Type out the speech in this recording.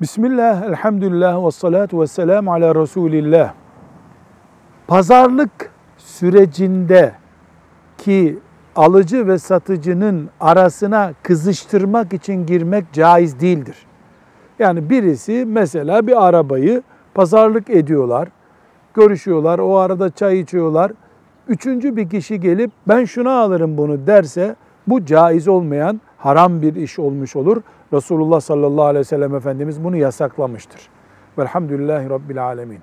Bismillah, elhamdülillah ve salatu ve selamu ala Resulillah. Pazarlık sürecinde ki alıcı ve satıcının arasına kızıştırmak için girmek caiz değildir. Yani birisi mesela bir arabayı pazarlık ediyorlar, görüşüyorlar, o arada çay içiyorlar. Üçüncü bir kişi gelip ben şuna alırım bunu derse bu caiz olmayan haram bir iş olmuş olur. Resulullah sallallahu aleyhi ve sellem Efendimiz bunu yasaklamıştır. Velhamdülillahi Rabbil alemin.